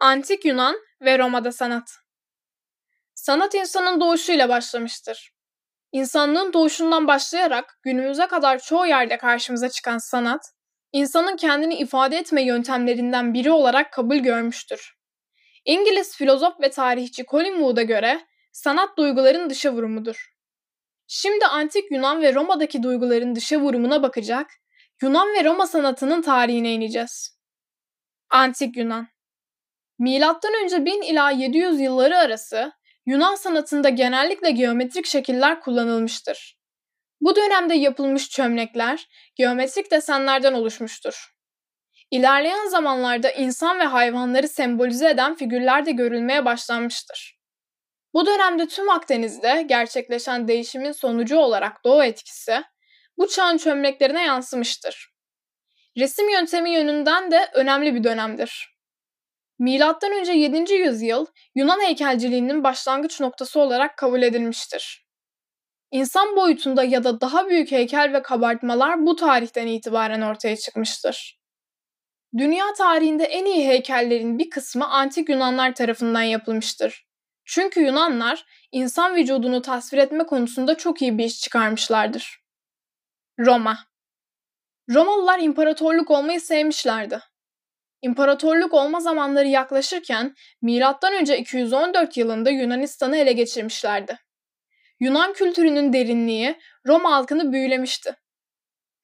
Antik Yunan ve Roma'da sanat. Sanat insanın doğuşuyla başlamıştır. İnsanlığın doğuşundan başlayarak günümüze kadar çoğu yerde karşımıza çıkan sanat, insanın kendini ifade etme yöntemlerinden biri olarak kabul görmüştür. İngiliz filozof ve tarihçi Colin Wood'a göre sanat duyguların dışa vurumudur. Şimdi antik Yunan ve Roma'daki duyguların dışa vurumuna bakacak, Yunan ve Roma sanatının tarihine ineceğiz. Antik Yunan Milattan önce 1000 ila 700 yılları arası Yunan sanatında genellikle geometrik şekiller kullanılmıştır. Bu dönemde yapılmış çömlekler geometrik desenlerden oluşmuştur. İlerleyen zamanlarda insan ve hayvanları sembolize eden figürler de görülmeye başlanmıştır. Bu dönemde tüm Akdeniz'de gerçekleşen değişimin sonucu olarak doğu etkisi bu çağın çömleklerine yansımıştır. Resim yöntemi yönünden de önemli bir dönemdir. Milattan önce 7. yüzyıl Yunan heykelciliğinin başlangıç noktası olarak kabul edilmiştir. İnsan boyutunda ya da daha büyük heykel ve kabartmalar bu tarihten itibaren ortaya çıkmıştır. Dünya tarihinde en iyi heykellerin bir kısmı antik Yunanlar tarafından yapılmıştır. Çünkü Yunanlar insan vücudunu tasvir etme konusunda çok iyi bir iş çıkarmışlardır. Roma Romalılar imparatorluk olmayı sevmişlerdi. İmparatorluk olma zamanları yaklaşırken M.Ö. 214 yılında Yunanistan'ı ele geçirmişlerdi. Yunan kültürünün derinliği Roma halkını büyülemişti.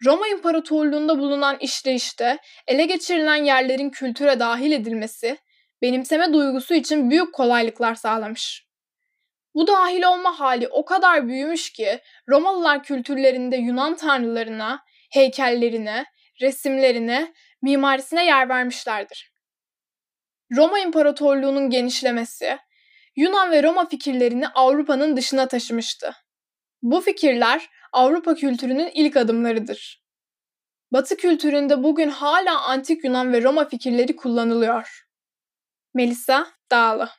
Roma İmparatorluğu'nda bulunan işleyişte ele geçirilen yerlerin kültüre dahil edilmesi, benimseme duygusu için büyük kolaylıklar sağlamış. Bu dahil olma hali o kadar büyümüş ki Romalılar kültürlerinde Yunan tanrılarına, heykellerine, resimlerine mimarisine yer vermişlerdir. Roma İmparatorluğu'nun genişlemesi, Yunan ve Roma fikirlerini Avrupa'nın dışına taşımıştı. Bu fikirler Avrupa kültürünün ilk adımlarıdır. Batı kültüründe bugün hala antik Yunan ve Roma fikirleri kullanılıyor. Melisa Dağlı